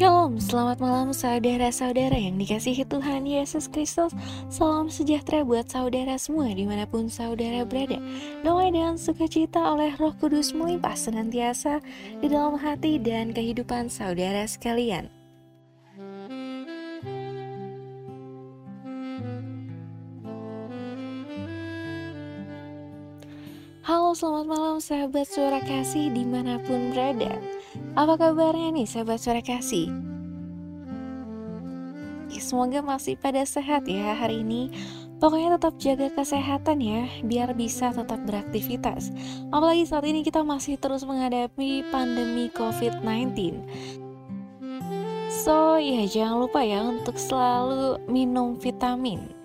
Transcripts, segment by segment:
Shalom, selamat malam saudara-saudara yang dikasihi Tuhan Yesus Kristus. Salam sejahtera buat saudara semua di mana pun saudara berada. Doa dan sukacita oleh roh kudus melimpah senantiasa di dalam hati dan kehidupan saudara sekalian. Halo selamat malam sahabat suara kasih di mana pun berada Apa kabarnya nih sahabat suara kasih? Semoga masih pada sehat ya hari ini. Pokoknya tetap jaga kesehatan ya Biar bisa tetap beraktivitas. Apalagi saat ini kita masih terus menghadapi pandemi COVID-19 So ya jangan lupa ya untuk selalu minum vitamin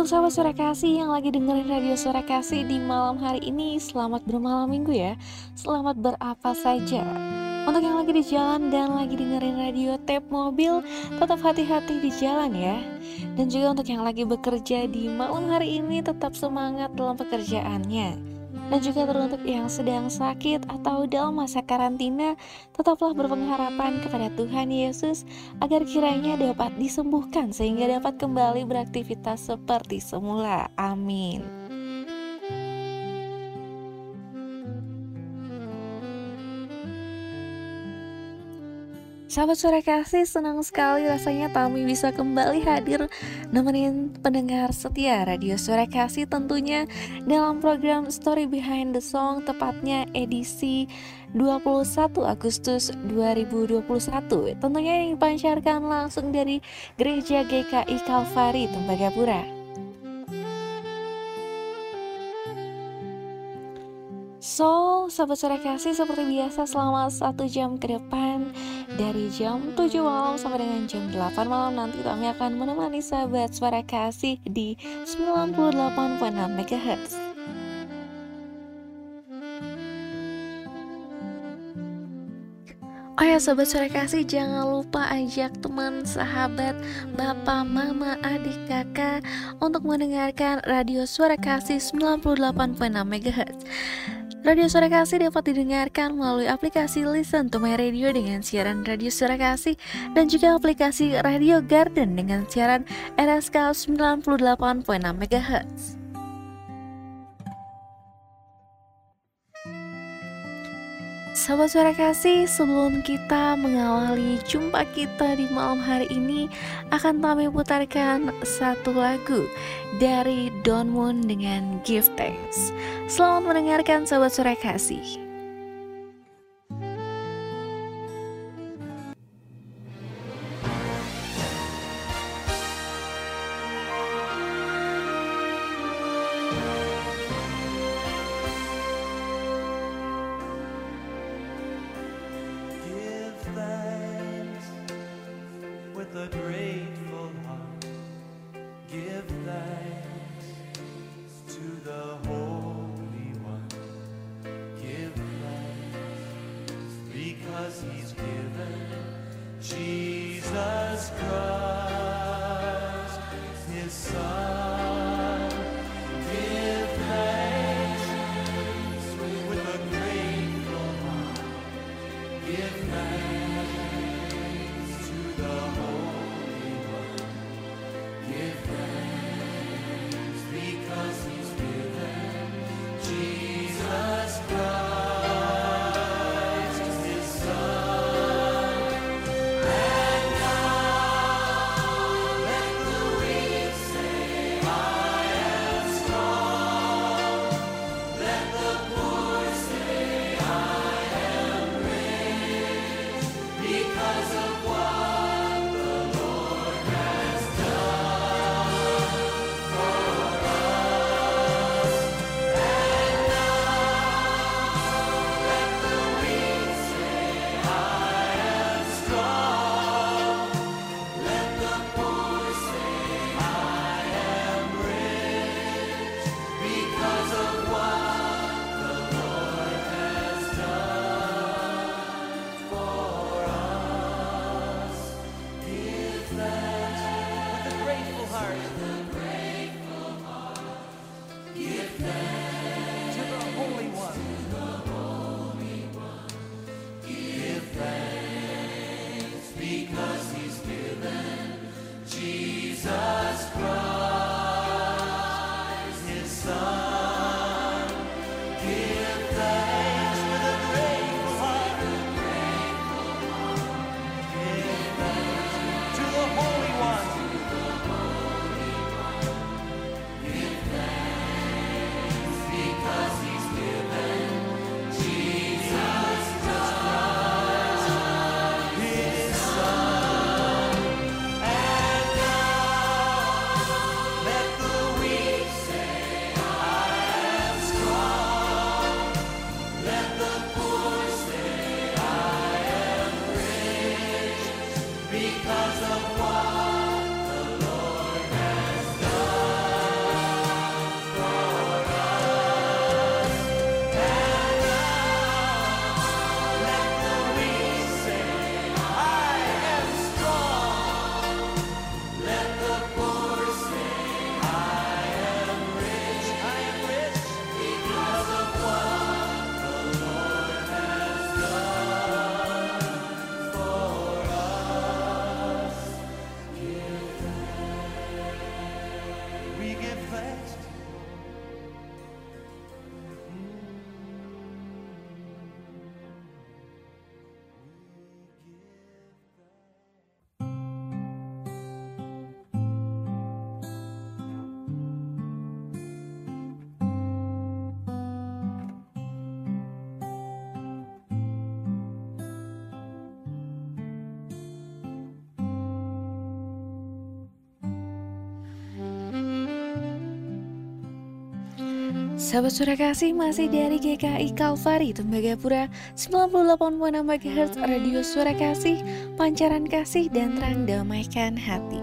Untuk sahabat suara kasih yang lagi dengerin radio suara kasih di malam hari ini Selamat bermalam minggu ya. Selamat berapa saja. Untuk yang lagi di jalan dan lagi dengerin radio tape mobil Tetap hati-hati di jalan ya. Dan juga untuk yang lagi bekerja di malam hari ini Tetap semangat dalam pekerjaannya dan juga teruntuk yang sedang sakit atau dalam masa karantina, tetaplah berpengharapan kepada Tuhan Yesus agar kiranya dapat disembuhkan sehingga dapat kembali beraktivitas seperti semula. Amin. Sahabat sore kasih, senang sekali rasanya Tami bisa kembali hadir nemenin pendengar setia Radio Sore Kasih tentunya dalam program Story Behind the Song tepatnya edisi 21 Agustus 2021 Tentunya yang dipancarkan langsung dari Gereja GKI Kalvari Tembagapura So, sahabat sore kasih seperti biasa selama satu jam ke depan Dari jam 7 malam sampai dengan jam 8 malam nanti kami akan menemani sahabat suara kasih di 98.6 MHz Oh ya sobat suara kasih jangan lupa ajak teman, sahabat, bapak, mama, adik, kakak untuk mendengarkan radio suara kasih 98.6 MHz Radio Suara Kasih dapat didengarkan melalui aplikasi Listen to My Radio dengan siaran Radio Suara Kasih dan juga aplikasi Radio Garden dengan siaran RSK 98.6 MHz. Sahabat suara kasih, sebelum kita mengawali jumpa kita di malam hari ini Akan kami putarkan satu lagu dari Don Moon dengan Give Thanks. Selamat mendengarkan sahabat suara kasih Sahabat suara kasih masih dari GKI Kalvari Tembagapura 98.6 MHz Radio Suara Kasih Pancaran Kasih dan Terang Damaikan Hati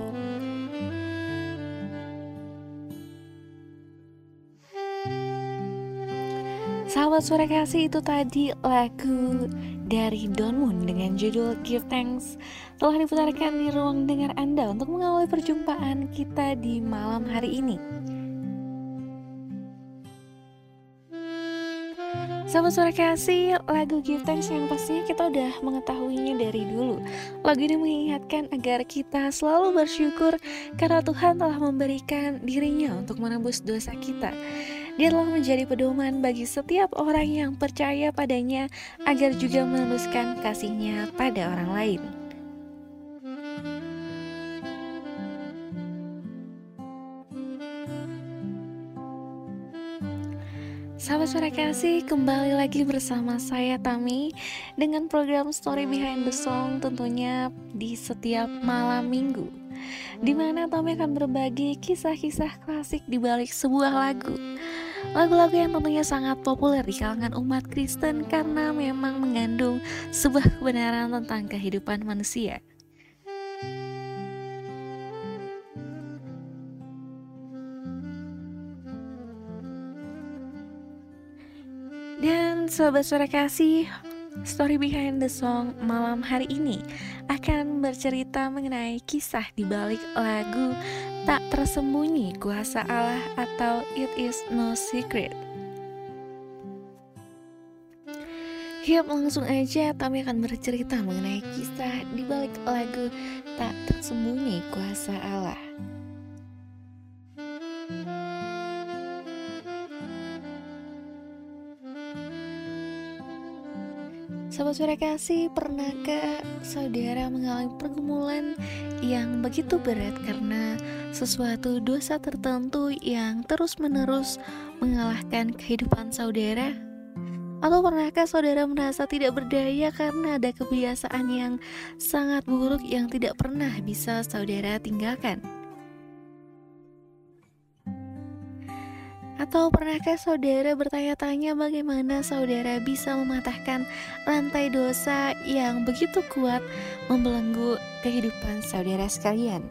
Sahabat suara kasih itu tadi lagu dari Don Moon dengan judul Give Thanks telah diputarkan di ruang dengar Anda untuk mengawali perjumpaan kita di malam hari ini. Sahabat suara kasih, lagu Give Thanks yang pastinya kita udah mengetahuinya dari dulu. Lagu ini mengingatkan agar kita selalu bersyukur Karena Tuhan telah memberikan dirinya untuk menembus dosa kita. Dia telah menjadi pedoman bagi setiap orang yang percaya padanya Agar juga meneruskan kasihnya pada orang lain Sahabat suara kasih, kembali lagi bersama saya Tami dengan program Story Behind the Song tentunya di setiap malam minggu di mana Tami akan berbagi kisah-kisah klasik di balik sebuah lagu. Lagu-lagu yang tentunya sangat populer di kalangan umat Kristen karena memang mengandung sebuah kebenaran tentang kehidupan manusia sobat suara kasih, story behind the song malam hari ini akan bercerita mengenai kisah di balik lagu Tak Tersembunyi Kuasa Allah atau It Is No Secret. Yap, langsung aja kami akan bercerita mengenai kisah di balik lagu Tak Tersembunyi Kuasa Allah. Sahabat suara kasih, pernahkah saudara mengalami pergumulan yang begitu berat karena sesuatu dosa tertentu yang terus-menerus mengalahkan kehidupan saudara? Atau pernahkah saudara merasa tidak berdaya karena ada kebiasaan yang sangat buruk yang tidak pernah bisa saudara tinggalkan? Atau pernahkah saudara bertanya-tanya bagaimana saudara bisa mematahkan rantai dosa yang begitu kuat membelenggu kehidupan saudara sekalian?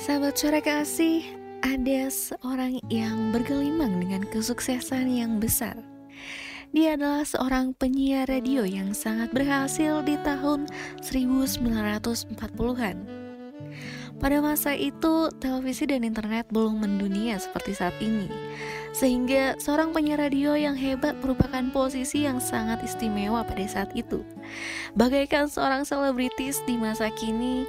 Sahabat suara kasih, ada seorang yang bergelimang dengan kesuksesan yang besar. Dia adalah seorang penyiar radio yang sangat berhasil di tahun 1940-an. Pada masa itu, televisi dan internet belum mendunia seperti saat ini. Sehingga seorang penyiar radio yang hebat merupakan posisi yang sangat istimewa pada saat itu. Bagaikan seorang selebritis di masa kini,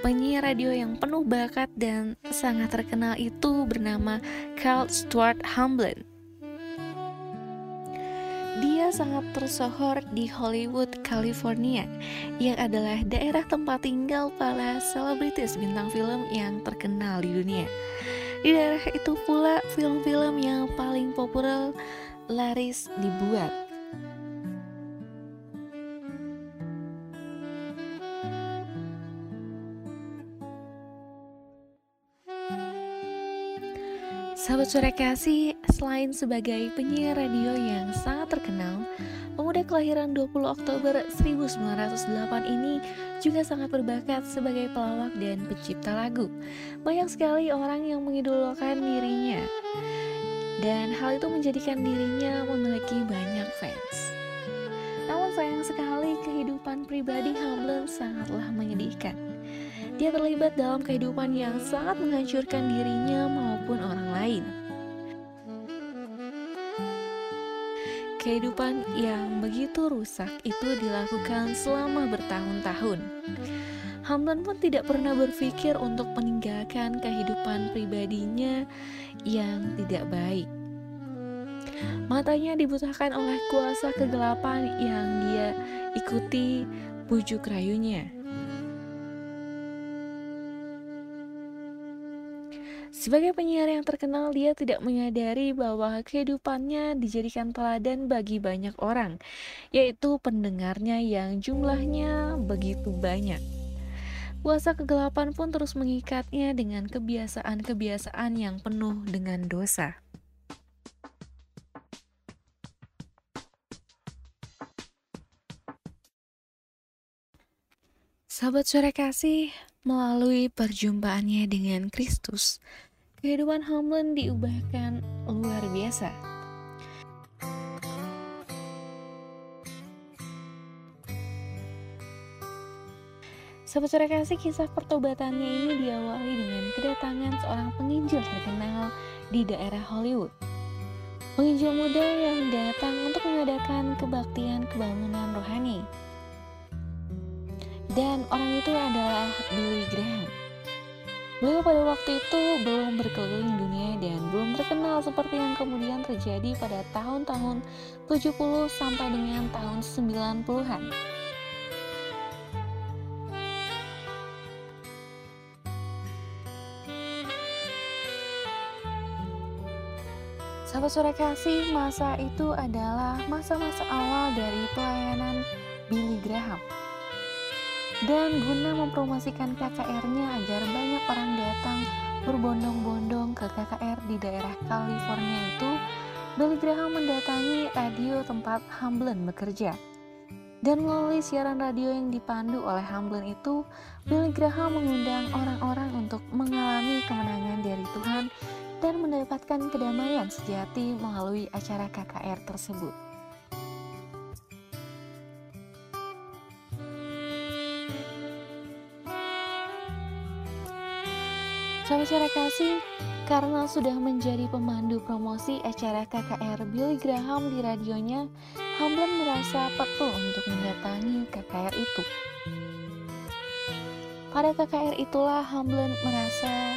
penyiar radio yang penuh bakat dan sangat terkenal itu bernama Carl Stuart Hamblin. Dia sangat tersohor di Hollywood, California, yang adalah daerah tempat tinggal para selebritis bintang film yang terkenal di dunia. Di daerah itu pula film-film yang paling populer laris dibuat. Sahabat suara kasih, selain sebagai penyiar radio yang sangat terkenal, pemuda kelahiran 20 Oktober 1908 ini juga sangat berbakat sebagai pelawak dan pencipta lagu. Banyak sekali orang yang mengidolakan dirinya, dan hal itu menjadikan dirinya memiliki banyak fans. Namun sayang sekali kehidupan pribadi Hamlin sangatlah menyedihkan. Dia terlibat dalam kehidupan yang sangat menghancurkan dirinya maupun orang lain. Kehidupan yang begitu rusak itu dilakukan selama bertahun-tahun. Hamdan pun tidak pernah berpikir untuk meninggalkan kehidupan pribadinya yang tidak baik. Matanya dibutakan oleh kuasa kegelapan yang dia ikuti bujuk rayunya. Sebagai penyiar yang terkenal, dia tidak menyadari bahwa kehidupannya dijadikan teladan bagi banyak orang, yaitu pendengarnya yang jumlahnya begitu banyak. Kuasa kegelapan pun terus mengikatnya dengan kebiasaan-kebiasaan yang penuh dengan dosa. Sahabat suara kasih, melalui perjumpaannya dengan Kristus, kehidupan Hamlin diubahkan luar biasa. Suara kasih, kisah pertobatannya ini diawali dengan kedatangan seorang penginjil terkenal di daerah Hollywood. Penginjil muda yang datang untuk mengadakan kebaktian kebangunan rohani dan orang itu adalah Billy Graham. Beliau pada waktu itu belum berkeliling dunia dan belum terkenal seperti yang kemudian terjadi pada tahun-tahun 70 sampai dengan tahun 90-an. Sahabat sore kasih, masa itu adalah masa-masa awal dari pelayanan Billy Graham. Dan guna mempromosikan KKR-nya agar banyak orang datang berbondong-bondong ke KKR di daerah California itu, Billy Graham mendatangi radio tempat Hamblin bekerja. Dan melalui siaran radio yang dipandu oleh Hamblin itu, Billy Graham mengundang orang-orang untuk mengalami kemenangan dari Tuhan dan mendapatkan kedamaian sejati melalui acara KKR tersebut. Sahabat suara kasih, karena sudah menjadi pemandu promosi acara KKR Billy Graham di radionya, Hamblin merasa perlu untuk mendatangi KKR itu. Pada KKR itulah Hamblin merasa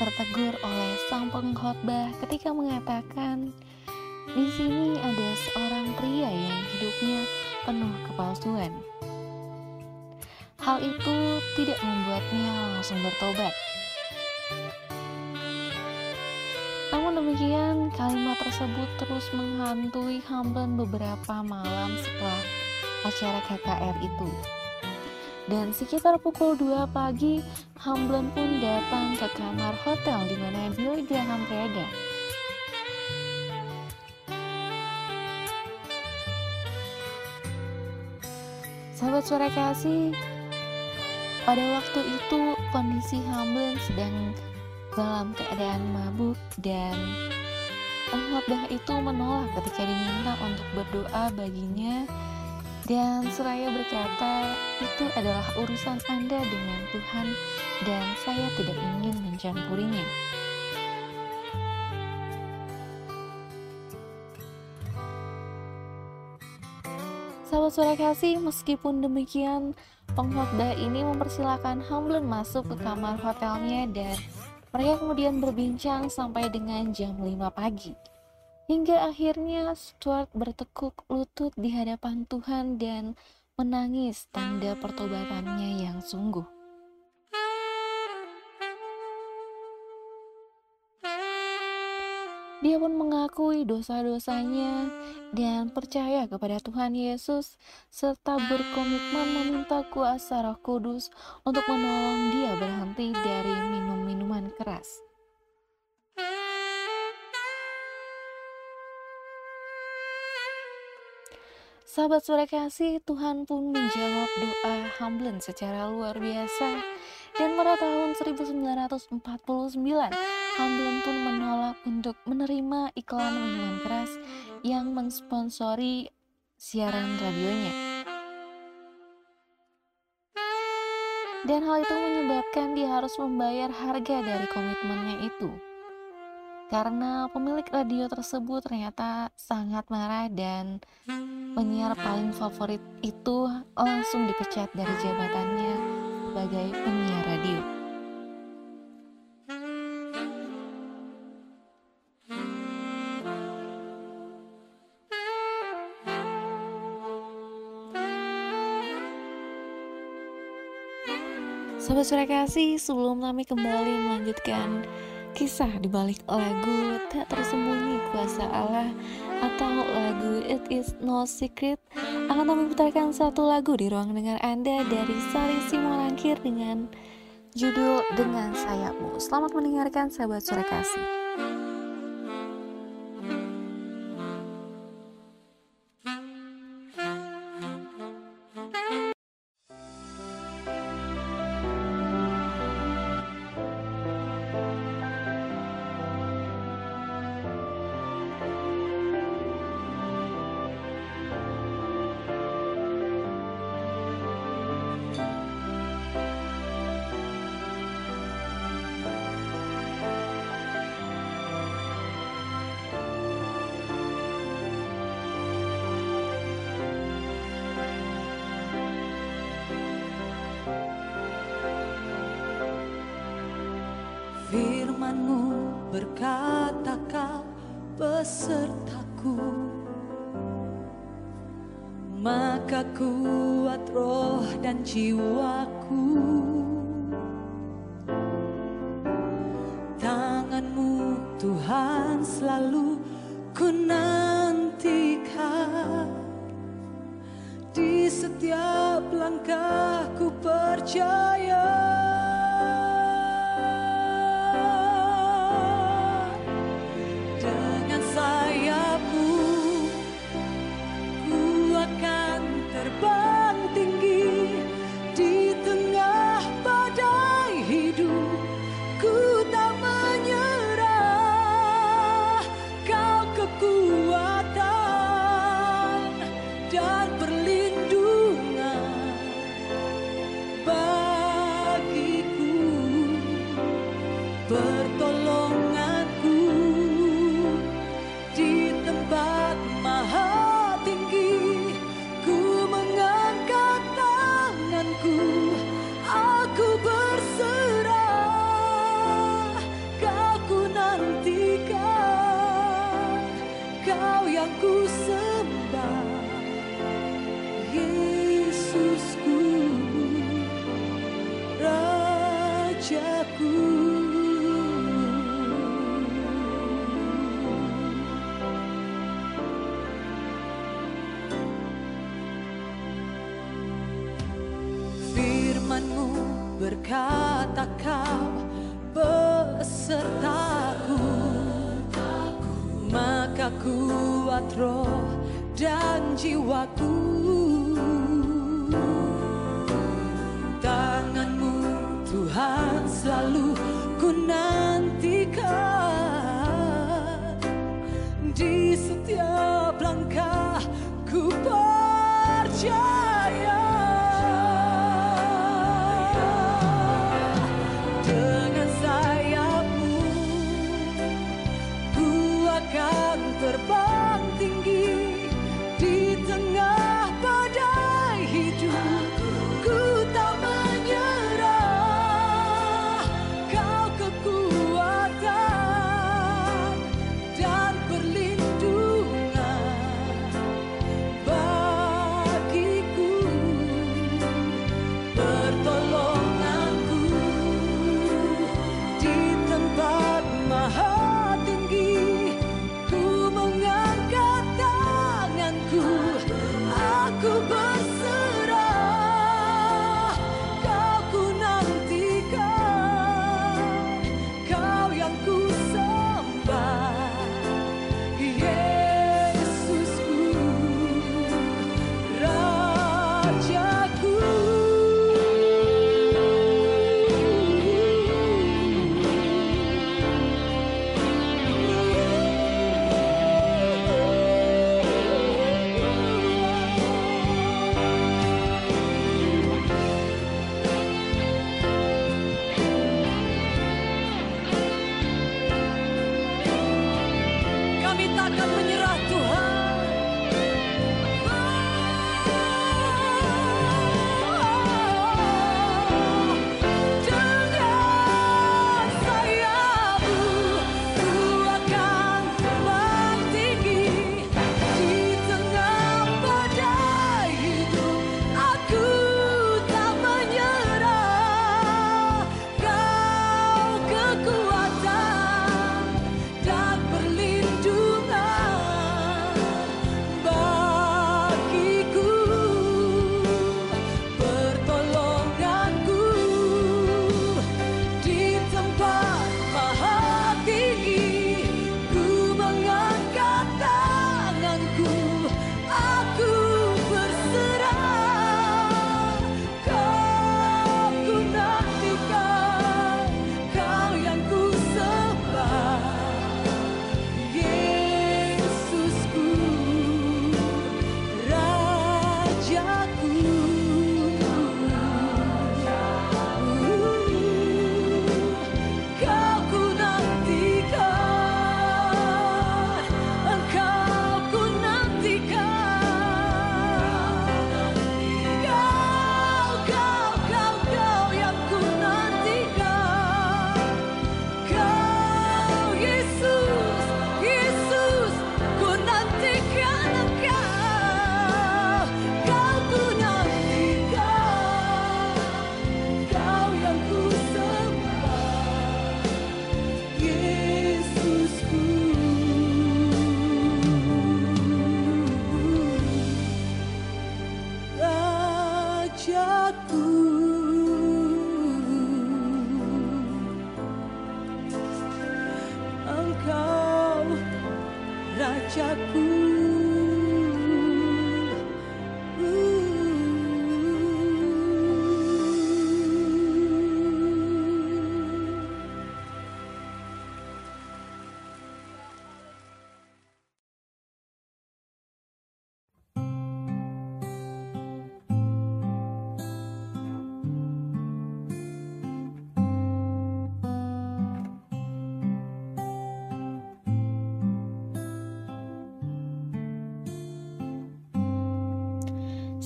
tertegur oleh sang pengkhotbah ketika mengatakan, di sini ada seorang pria yang hidupnya penuh kepalsuan. Hal itu tidak membuatnya langsung bertobat. Demikian, kalimat tersebut terus menghantui Hamblin beberapa malam setelah acara KKR itu. Dan sekitar pukul 2 pagi, Hamblin pun datang ke kamar hotel di mana Billy Graham berada. Sahabat suara kasih, pada waktu itu kondisi Hamblin sedang dalam keadaan mabuk dan pengkhotbah itu menolak ketika diminta untuk berdoa baginya dan seraya berkata itu adalah urusan Anda dengan Tuhan dan saya tidak ingin mencampurinya. Sahabat suara kasih, meskipun demikian, pengkhotbah ini mempersilahkan Hamblin masuk ke kamar hotelnya dan mereka kemudian berbincang sampai dengan jam 5 pagi. Hingga akhirnya Stuart bertekuk lutut di hadapan Tuhan dan menangis tanda pertobatannya yang sungguh. Dia pun mengakui dosa-dosanya dan percaya kepada Tuhan Yesus serta berkomitmen meminta kuasa Roh Kudus untuk menolong dia berhenti dari minum minuman keras. Sahabat sore kasih, Tuhan pun menjawab doa Hamblin secara luar biasa. Dan pada tahun 1949, Hamblin pun menolak untuk menerima iklan minuman keras yang mensponsori siaran radionya. Dan hal itu menyebabkan dia harus membayar harga dari komitmennya itu. Karena pemilik radio tersebut ternyata sangat marah dan penyiar paling favorit itu langsung dipecat dari jabatannya sebagai penyiar radio. Sobat Surya sebelum kami kembali melanjutkan kisah di balik lagu Tak Tersembunyi Kuasa Allah atau lagu It Is No Secret akan kami putarkan satu lagu di ruang dengar Anda dari Sari Simolangkir dengan judul Dengan Sayapmu. Selamat mendengarkan sahabat sore kasih.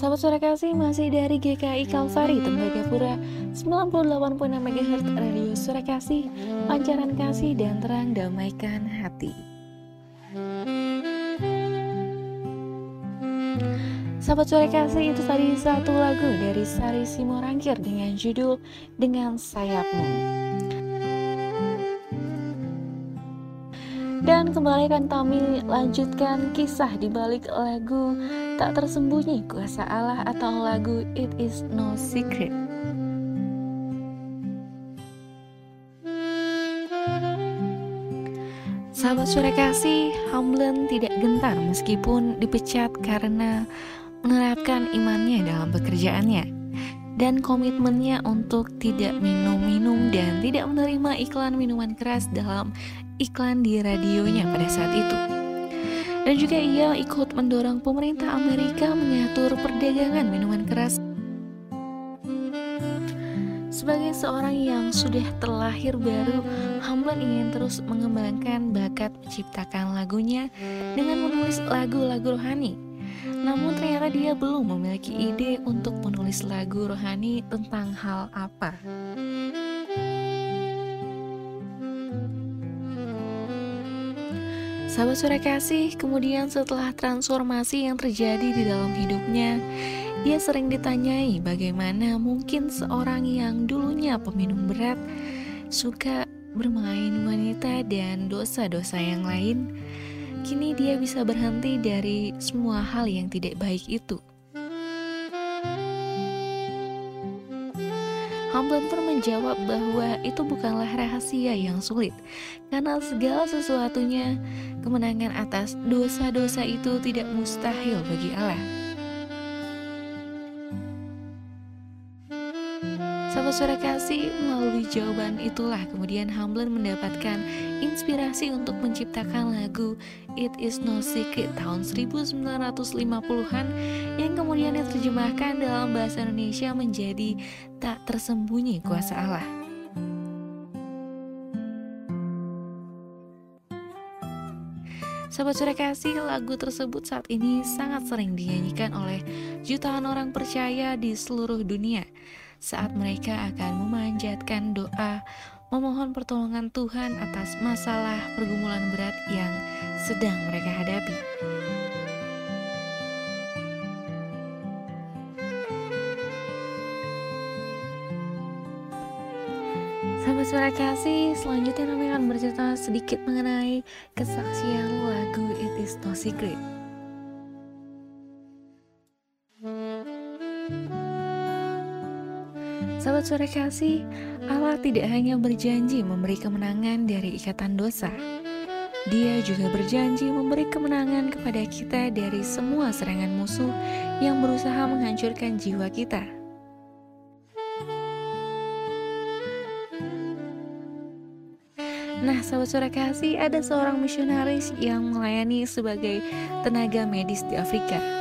Sahabat suara kasih masih dari GKI Kalsari Tembagapura 98.6 MHz Radio Suara Kasih Pancaran kasih dan terang damaikan hati. Sahabat suara kasih itu tadi satu lagu dari Sari Simorangkir dengan judul Dengan Sayapmu. Dan kembali akan kami lanjutkan kisah di balik lagu Tak Tersembunyi Kuasa Allah atau lagu It Is No Secret. Sahabat sore kasih, Hamlen tidak gentar meskipun dipecat karena menerapkan imannya dalam pekerjaannya dan komitmennya untuk tidak minum-minum dan tidak menerima iklan minuman keras dalam iklan di radionya pada saat itu. Dan juga ia ikut mendorong pemerintah Amerika mengatur perdagangan minuman keras. Sebagai seorang yang sudah terlahir baru, Hamlin ingin terus mengembangkan bakat menciptakan lagunya dengan menulis lagu-lagu rohani. Namun ternyata dia belum memiliki ide untuk menulis lagu rohani tentang hal apa. Sahabat sore kasih, kemudian setelah transformasi yang terjadi di dalam hidupnya, dia sering ditanyai bagaimana mungkin seorang yang dulunya peminum berat suka bermain wanita dan dosa-dosa yang lain, kini dia bisa berhenti dari semua hal yang tidak baik itu. Hamblin pun menjawab bahwa itu bukanlah rahasia yang sulit, karena segala sesuatunya kemenangan atas dosa-dosa itu tidak mustahil bagi Allah. Sahabat suara kasih, melalui jawaban itulah kemudian Hamblin mendapatkan inspirasi untuk menciptakan lagu It Is No Secret tahun 1950-an yang kemudian diterjemahkan dalam bahasa Indonesia menjadi Tak Tersembunyi Kuasa Allah. Sahabat suara kasih, lagu tersebut saat ini sangat sering dinyanyikan oleh jutaan orang percaya di seluruh dunia saat mereka akan memanjatkan doa memohon pertolongan Tuhan atas masalah pergumulan berat yang sedang mereka hadapi. Sahabat suara kasih, selanjutnya kami akan bercerita sedikit mengenai kesaksian lagu It Is No Secret. Sahabat suara kasih, Allah tidak hanya berjanji memberi kemenangan dari ikatan dosa. Dia juga berjanji memberi kemenangan kepada kita dari semua serangan musuh yang berusaha menghancurkan jiwa kita. Nah, sahabat suara kasih, ada seorang misionaris yang melayani sebagai tenaga medis di Afrika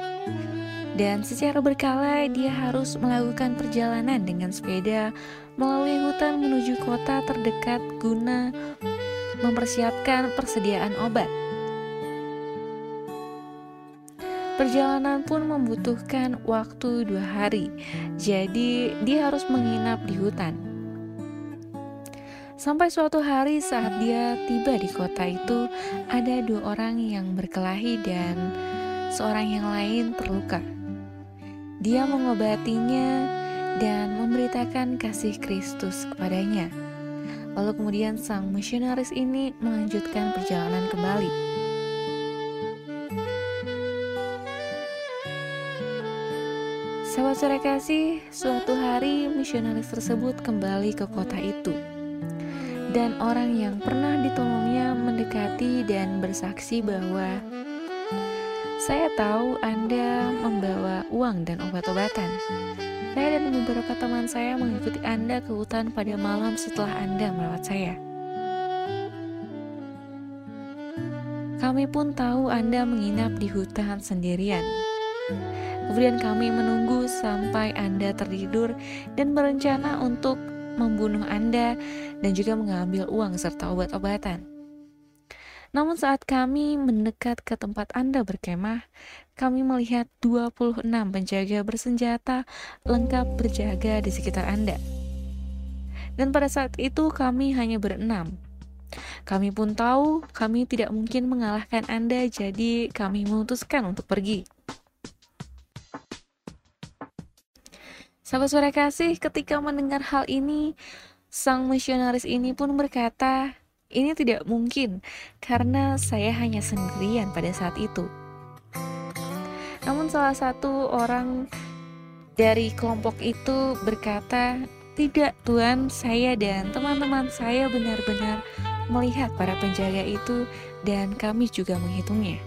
dan secara berkala dia harus melakukan perjalanan dengan sepeda melalui hutan menuju kota terdekat guna mempersiapkan persediaan obat. Perjalanan pun membutuhkan waktu dua hari, jadi dia harus menginap di hutan. Sampai suatu hari saat dia tiba di kota itu, ada dua orang yang berkelahi dan seorang yang lain terluka. Dia mengobatinya dan memberitakan kasih Kristus kepadanya. Lalu kemudian sang misionaris ini melanjutkan perjalanan kembali. Sahabat sore kasih, suatu hari misionaris tersebut kembali ke kota itu. Dan orang yang pernah ditolongnya mendekati dan bersaksi bahwa saya tahu Anda membawa uang dan obat-obatan. Saya dan beberapa teman saya mengikuti Anda ke hutan pada malam setelah Anda merawat saya. Kami pun tahu Anda menginap di hutan sendirian. Kemudian kami menunggu sampai Anda tertidur dan berencana untuk membunuh Anda dan juga mengambil uang serta obat-obatan. Namun saat kami mendekat ke tempat Anda berkemah, kami melihat 26 penjaga bersenjata lengkap berjaga di sekitar Anda. Dan pada saat itu kami hanya berenam, kami pun tahu kami tidak mungkin mengalahkan Anda, jadi kami memutuskan untuk pergi. Sahabat suara kasih, ketika mendengar hal ini, sang misionaris ini pun berkata, ini tidak mungkin karena saya hanya sendirian pada saat itu. Namun salah satu orang dari kelompok itu berkata, tidak Tuhan, saya dan teman-teman saya benar-benar melihat para penjaga itu dan kami juga menghitungnya.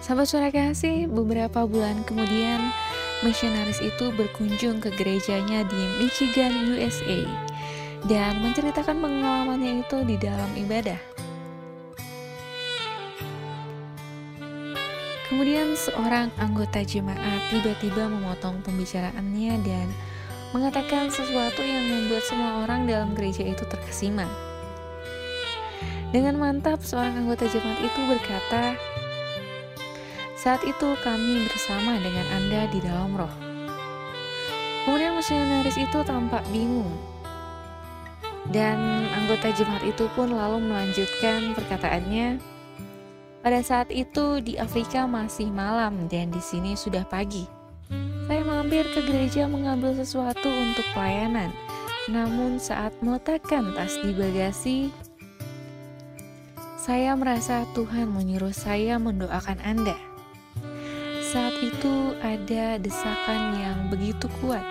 Sahabat suara kasih, beberapa bulan kemudian misionaris itu berkunjung ke gerejanya di Michigan, USA dan menceritakan pengalamannya itu di dalam ibadah. Kemudian seorang anggota jemaat tiba-tiba memotong pembicaraannya dan mengatakan sesuatu yang membuat semua orang dalam gereja itu terkesima. Dengan mantap, seorang anggota jemaat itu berkata, "Saat itu kami bersama dengan Anda di dalam roh." Kemudian misionaris itu tampak bingung. Dan anggota jemaat itu pun lalu melanjutkan perkataannya, "Pada saat itu di Afrika masih malam dan di sini sudah pagi." Saya mampir ke gereja mengambil sesuatu untuk pelayanan. Namun saat meletakkan tas di bagasi, saya merasa Tuhan menyuruh saya mendoakan Anda. Saat itu ada desakan yang begitu kuat.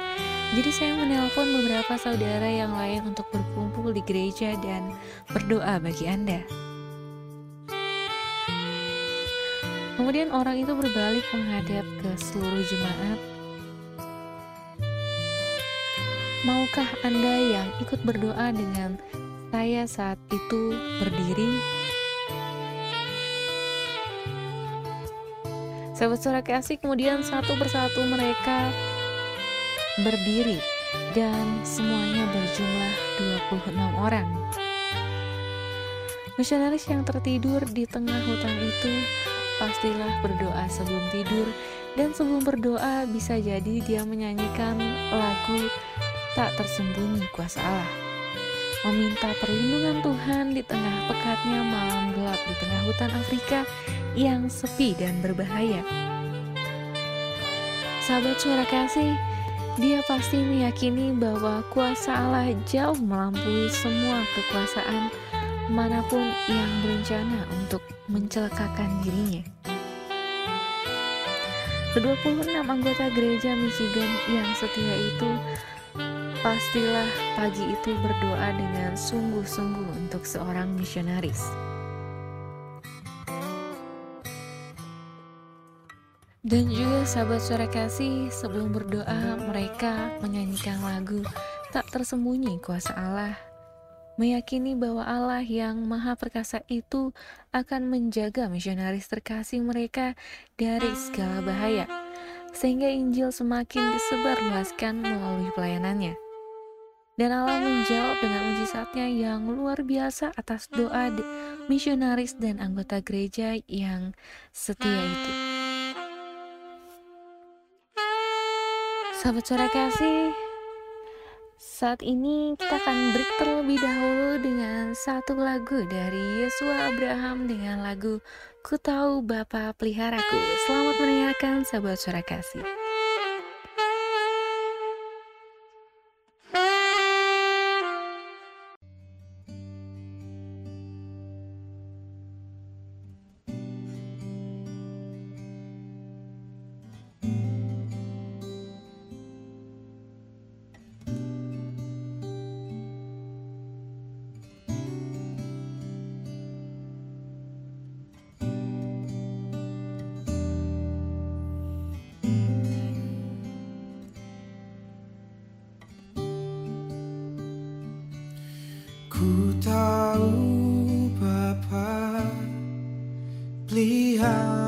Jadi saya menelpon beberapa saudara yang lain untuk berkumpul di gereja dan berdoa bagi Anda. Kemudian orang itu berbalik menghadap ke seluruh jemaat Maukah Anda yang ikut berdoa dengan saya saat itu berdiri? Sahabat kasih kemudian satu persatu mereka berdiri dan semuanya berjumlah 26 orang. Misionaris yang tertidur di tengah hutan itu pastilah berdoa sebelum tidur dan sebelum berdoa bisa jadi dia menyanyikan lagu tak tersembunyi kuasa Allah. Meminta perlindungan Tuhan di tengah pekatnya malam gelap di tengah hutan Afrika yang sepi dan berbahaya. Sahabat suara kasih, dia pasti meyakini bahwa kuasa Allah jauh melampaui semua kekuasaan mana pun yang berencana untuk mencelakakan dirinya. Ke-26 anggota gereja Michigan yang setia itu Pastilah pagi itu berdoa dengan sungguh-sungguh untuk seorang misionaris. Dan juga sahabat suara kasih, sebelum berdoa mereka menyanyikan lagu Tak Tersembunyi Kuasa Allah meyakini bahwa Allah yang Maha Perkasa itu akan menjaga misionaris terkasih mereka dari segala bahaya, sehingga Injil semakin disebarluaskan melalui pelayanannya. Dan Allah menjawab dengan mujizatnya yang luar biasa atas doa misionaris dan anggota gereja yang setia itu. Sahabat suara kasih, saat ini kita akan break terlebih dahulu dengan satu lagu dari Yesua Abraham dengan lagu Ku Tahu Bapa Peliharaku. Selamat mendengarkan sahabat suara kasih. Ku tahu Bapa peliharaku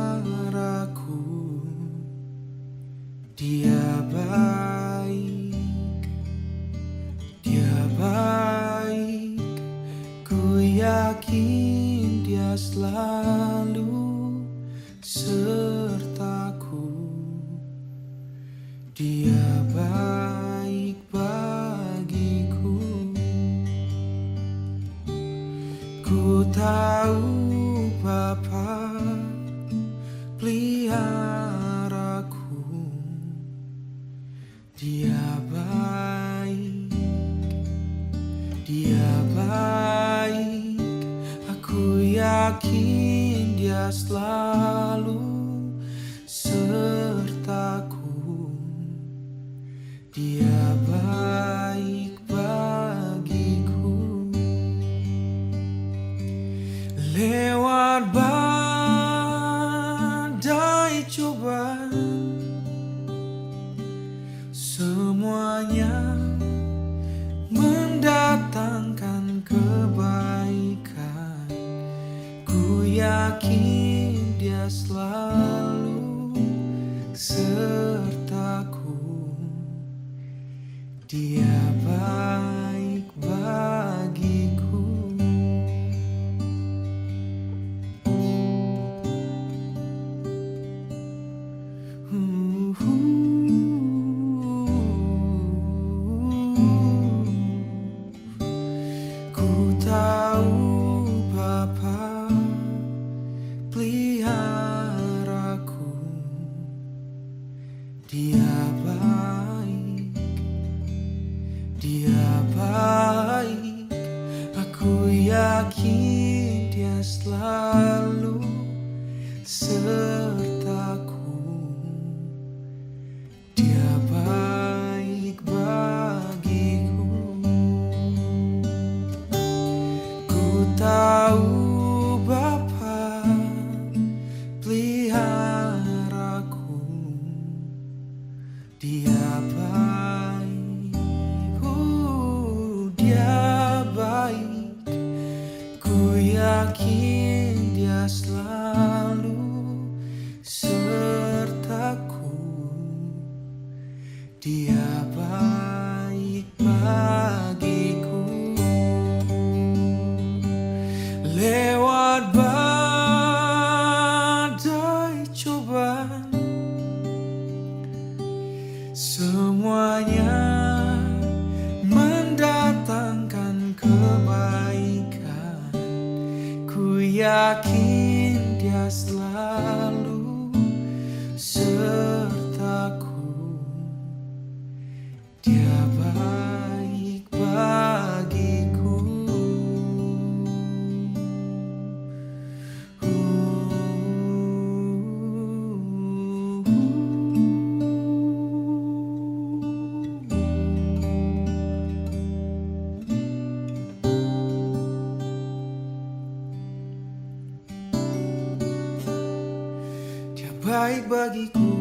bagiku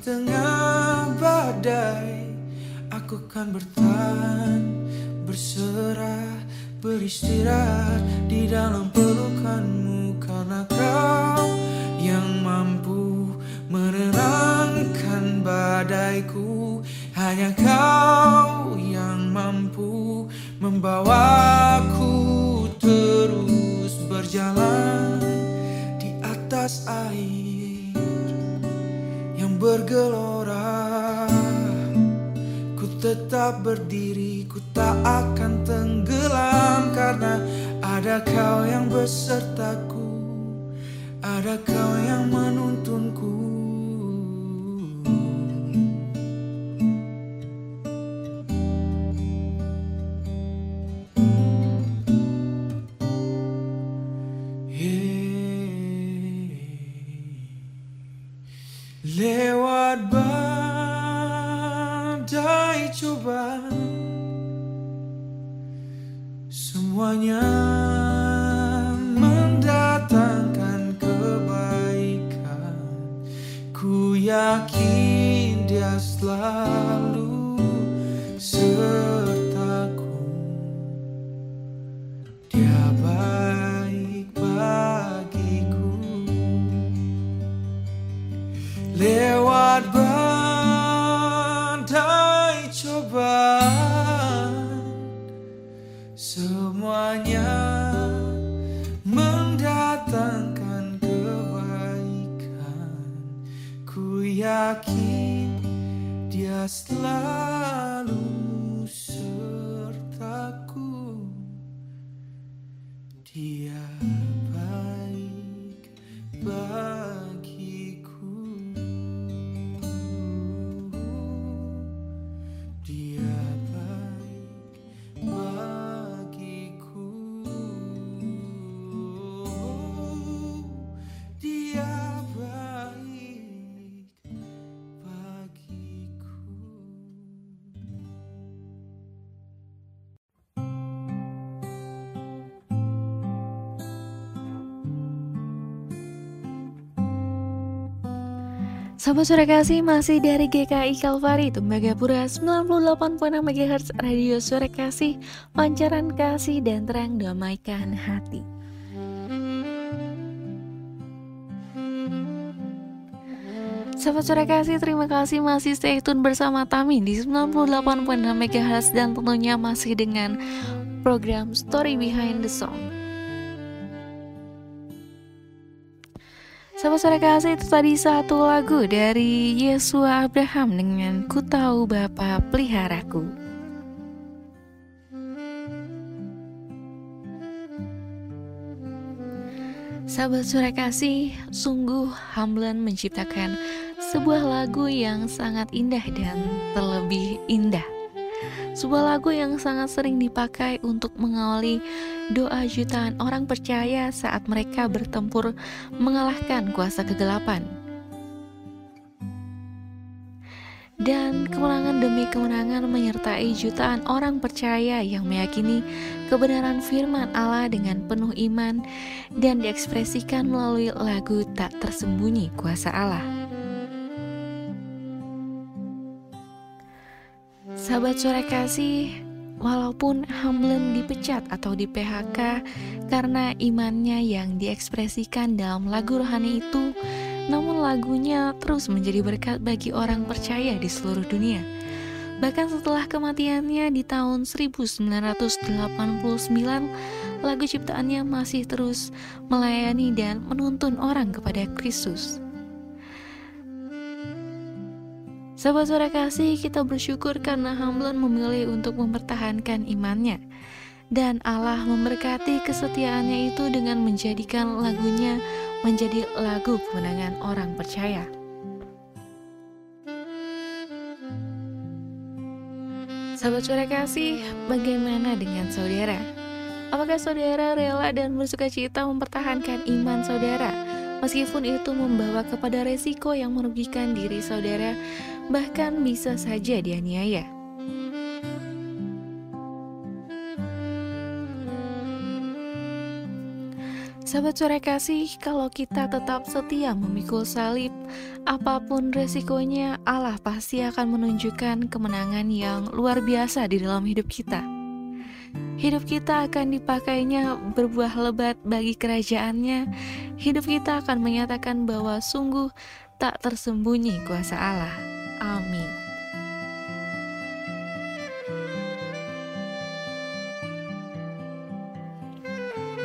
tengah badai Aku kan bertahan Berserah Beristirahat di dalam pelukanmu. Karena kau yang mampu menenangkan badaiku Hanya kau yang mampu membawaku bergelora. Ku tetap berdiri, ku tak akan tenggelam Karena ada kau yang besertaku Ada kau yang menuntunku Yakin dia selalu Sahabat Suara Kasih masih dari GKI Kalvari Tembagapura 98.6 MHz Radio Suara Kasih Pancaran kasih dan terang damaikan hati Sahabat Suara Kasih, terima kasih masih stay tune bersama Tami di 98.6 MHz dan tentunya masih dengan program Story Behind the Song. Sahabat Suara Kasih, itu tadi satu lagu dari Yesua Abraham dengan Ku Tahu Bapa Peliharaku. Sahabat Suara Kasih, sungguh Hamlen menciptakan sebuah lagu yang sangat indah dan terlebih indah. Sebuah lagu yang sangat sering dipakai untuk mengawali doa jutaan orang percaya saat mereka bertempur mengalahkan kuasa kegelapan. Dan kemenangan demi kemenangan menyertai jutaan orang percaya yang meyakini kebenaran firman Allah dengan penuh iman dan diekspresikan melalui lagu tak tersembunyi kuasa Allah. Sahabat suara kasih, walaupun Hamlen dipecat atau di PHK karena imannya yang diekspresikan dalam lagu rohani itu, namun lagunya terus menjadi berkat bagi orang percaya di seluruh dunia. Bahkan setelah kematiannya di tahun 1989, lagu ciptaannya masih terus melayani dan menuntun orang kepada Kristus. Sahabat suara kasih, kita bersyukur karena Hamlin memilih untuk mempertahankan imannya. Dan Allah memberkati kesetiaannya itu dengan menjadikan lagunya menjadi lagu kemenangan orang percaya. Sahabat suara kasih, bagaimana dengan saudara? Apakah saudara rela dan bersuka cita mempertahankan iman saudara? Meskipun itu membawa kepada resiko yang merugikan diri saudara, bahkan bisa saja dianiaya. Sahabat sore kasih, kalau kita tetap setia memikul salib, apa pun resikonya, Allah pasti akan menunjukkan kemenangan yang luar biasa di dalam hidup kita. Hidup kita akan dipakainya berbuah lebat bagi kerajaannya. Hidup kita akan menyatakan bahwa sungguh tak tersembunyi kuasa Allah. Amin.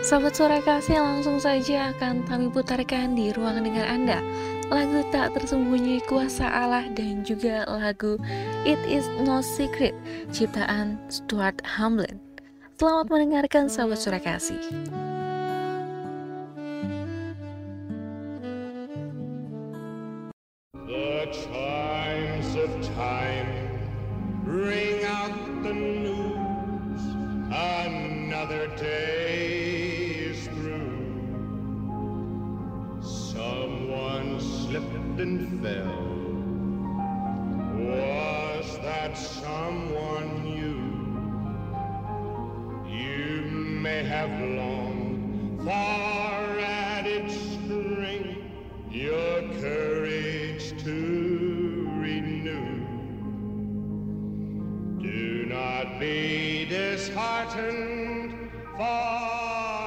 Sahabat suara kasih langsung saja akan kami putarkan di ruang dengar Anda. Lagu tak tersembunyi kuasa Allah dan juga lagu It Is No Secret Ciptaan Stuart Hamlin. Selamat mendengarkan sahabat suara kasih. The day is through. Someone slipped and fell. Was that someone you? You may have long far at its string your courage to renew. Do not be disheartened, for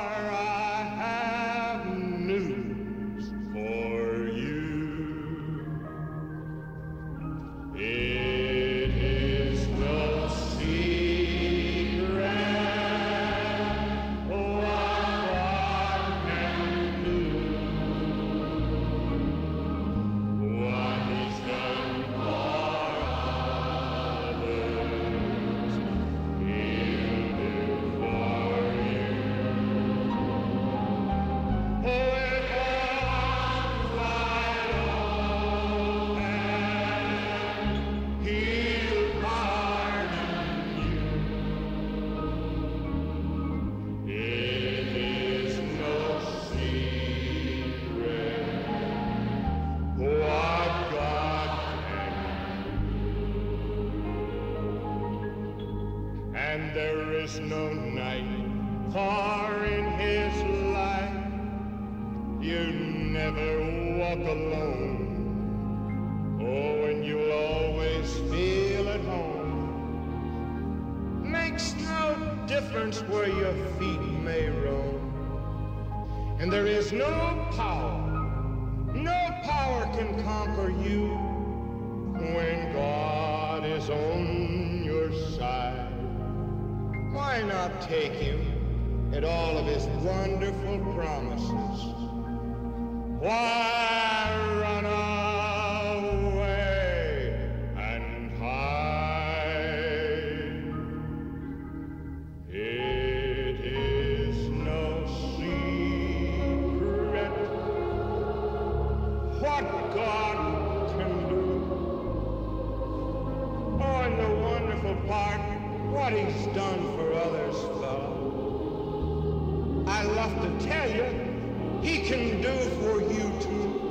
Love to tell you, He can do for you too.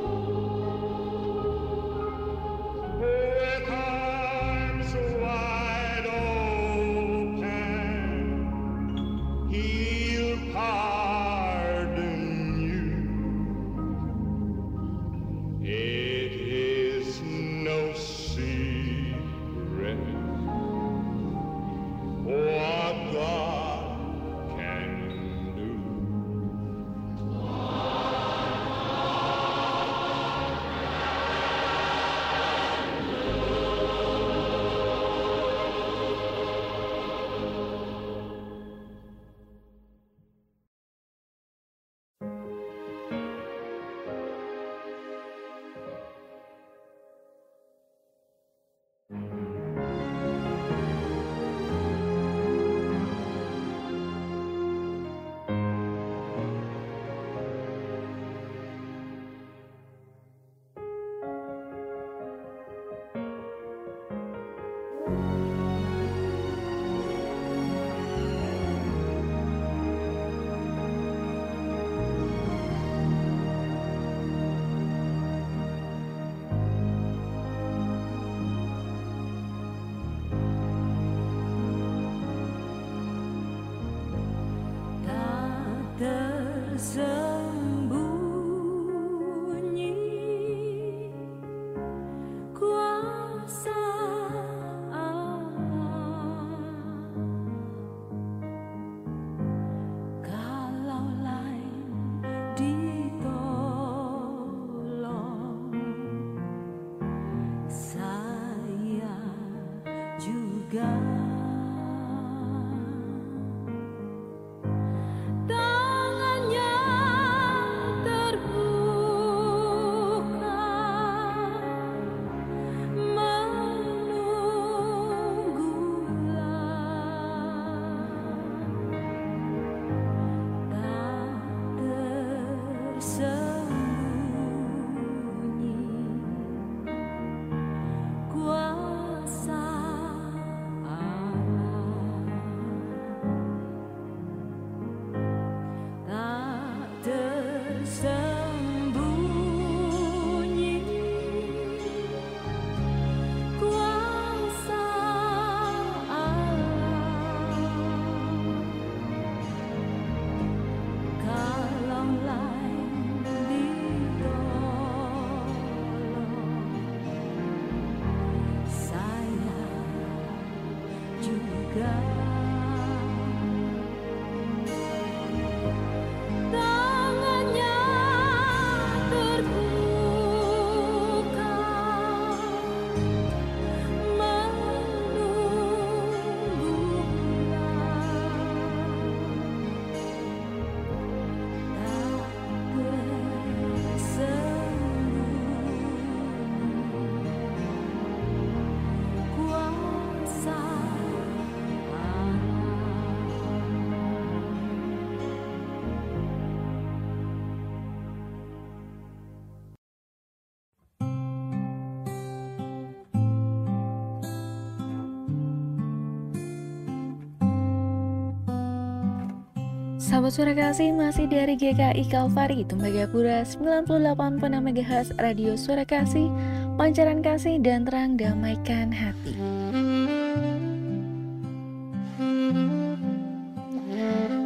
Sahabat suara kasih masih dari GKI Kalvari Tembagapura 98.6 MHz Radio Suara Kasih Pancaran kasih dan terang damaikan hati.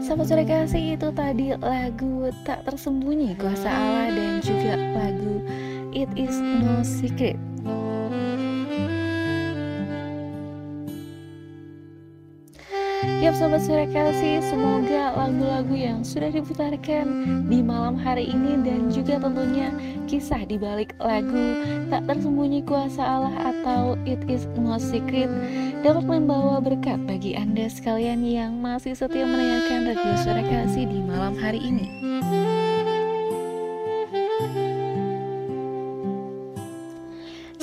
Sahabat suara kasih itu tadi lagu Tak Tersembunyi Kuasa Allah dan juga lagu It Is No Secret Yap sobat suara semoga lagu-lagu yang sudah diputarkan di malam hari ini dan juga tentunya kisah di balik lagu Tak Tersembunyi Kuasa Allah atau It Is No Secret dapat membawa berkat bagi Anda sekalian yang masih setia mendengarkan radio suara di malam hari ini.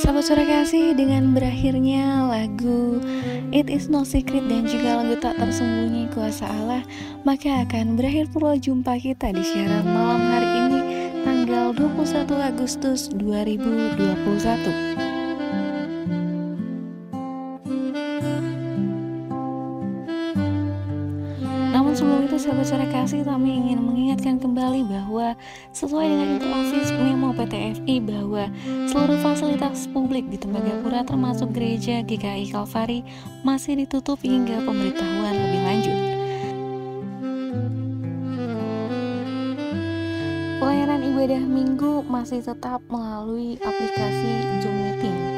Sahabat suara kasih dengan berakhirnya lagu It is no secret dan juga lagu tak tersembunyi kuasa Allah. Maka akan berakhir pula jumpa kita di siaran malam hari ini Tanggal 21 Agustus 2021 sahabat suara kasih kami ingin mengingatkan kembali bahwa sesuai dengan office memo PT FI bahwa seluruh fasilitas publik di Tembagapura termasuk gereja GKI Kalvari masih ditutup hingga pemberitahuan lebih lanjut. Pelayanan ibadah minggu masih tetap melalui aplikasi Zoom Meeting.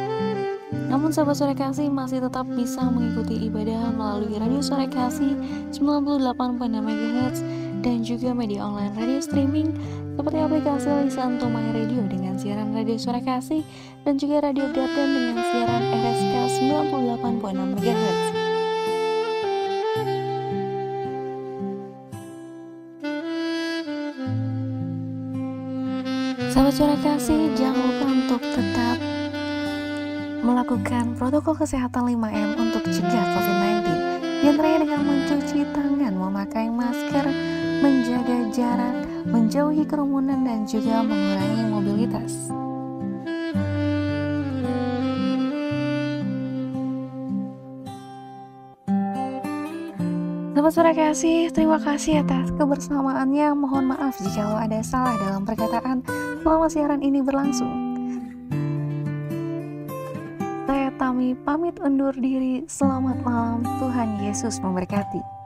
Namun sahabat sore kasih masih tetap bisa mengikuti ibadah melalui radio sore kasih 98.6 MHz dan juga media online radio streaming seperti aplikasi Lisan My Radio dengan siaran radio sore kasih dan juga radio Garden dengan siaran RSK 98.6 MHz. Sahabat suara kasih, jangan lupa untuk tetap melakukan protokol kesehatan 5M untuk cegah COVID-19. Di antaranya dengan mencuci tangan, memakai masker, menjaga jarak, menjauhi kerumunan, dan juga mengurangi mobilitas. Sahabat suara kasih, terima kasih atas kebersamaannya. Mohon maaf jika ada salah dalam perkataan selama siaran ini berlangsung. Tami pamit undur diri. Selamat malam, Tuhan Yesus memberkati.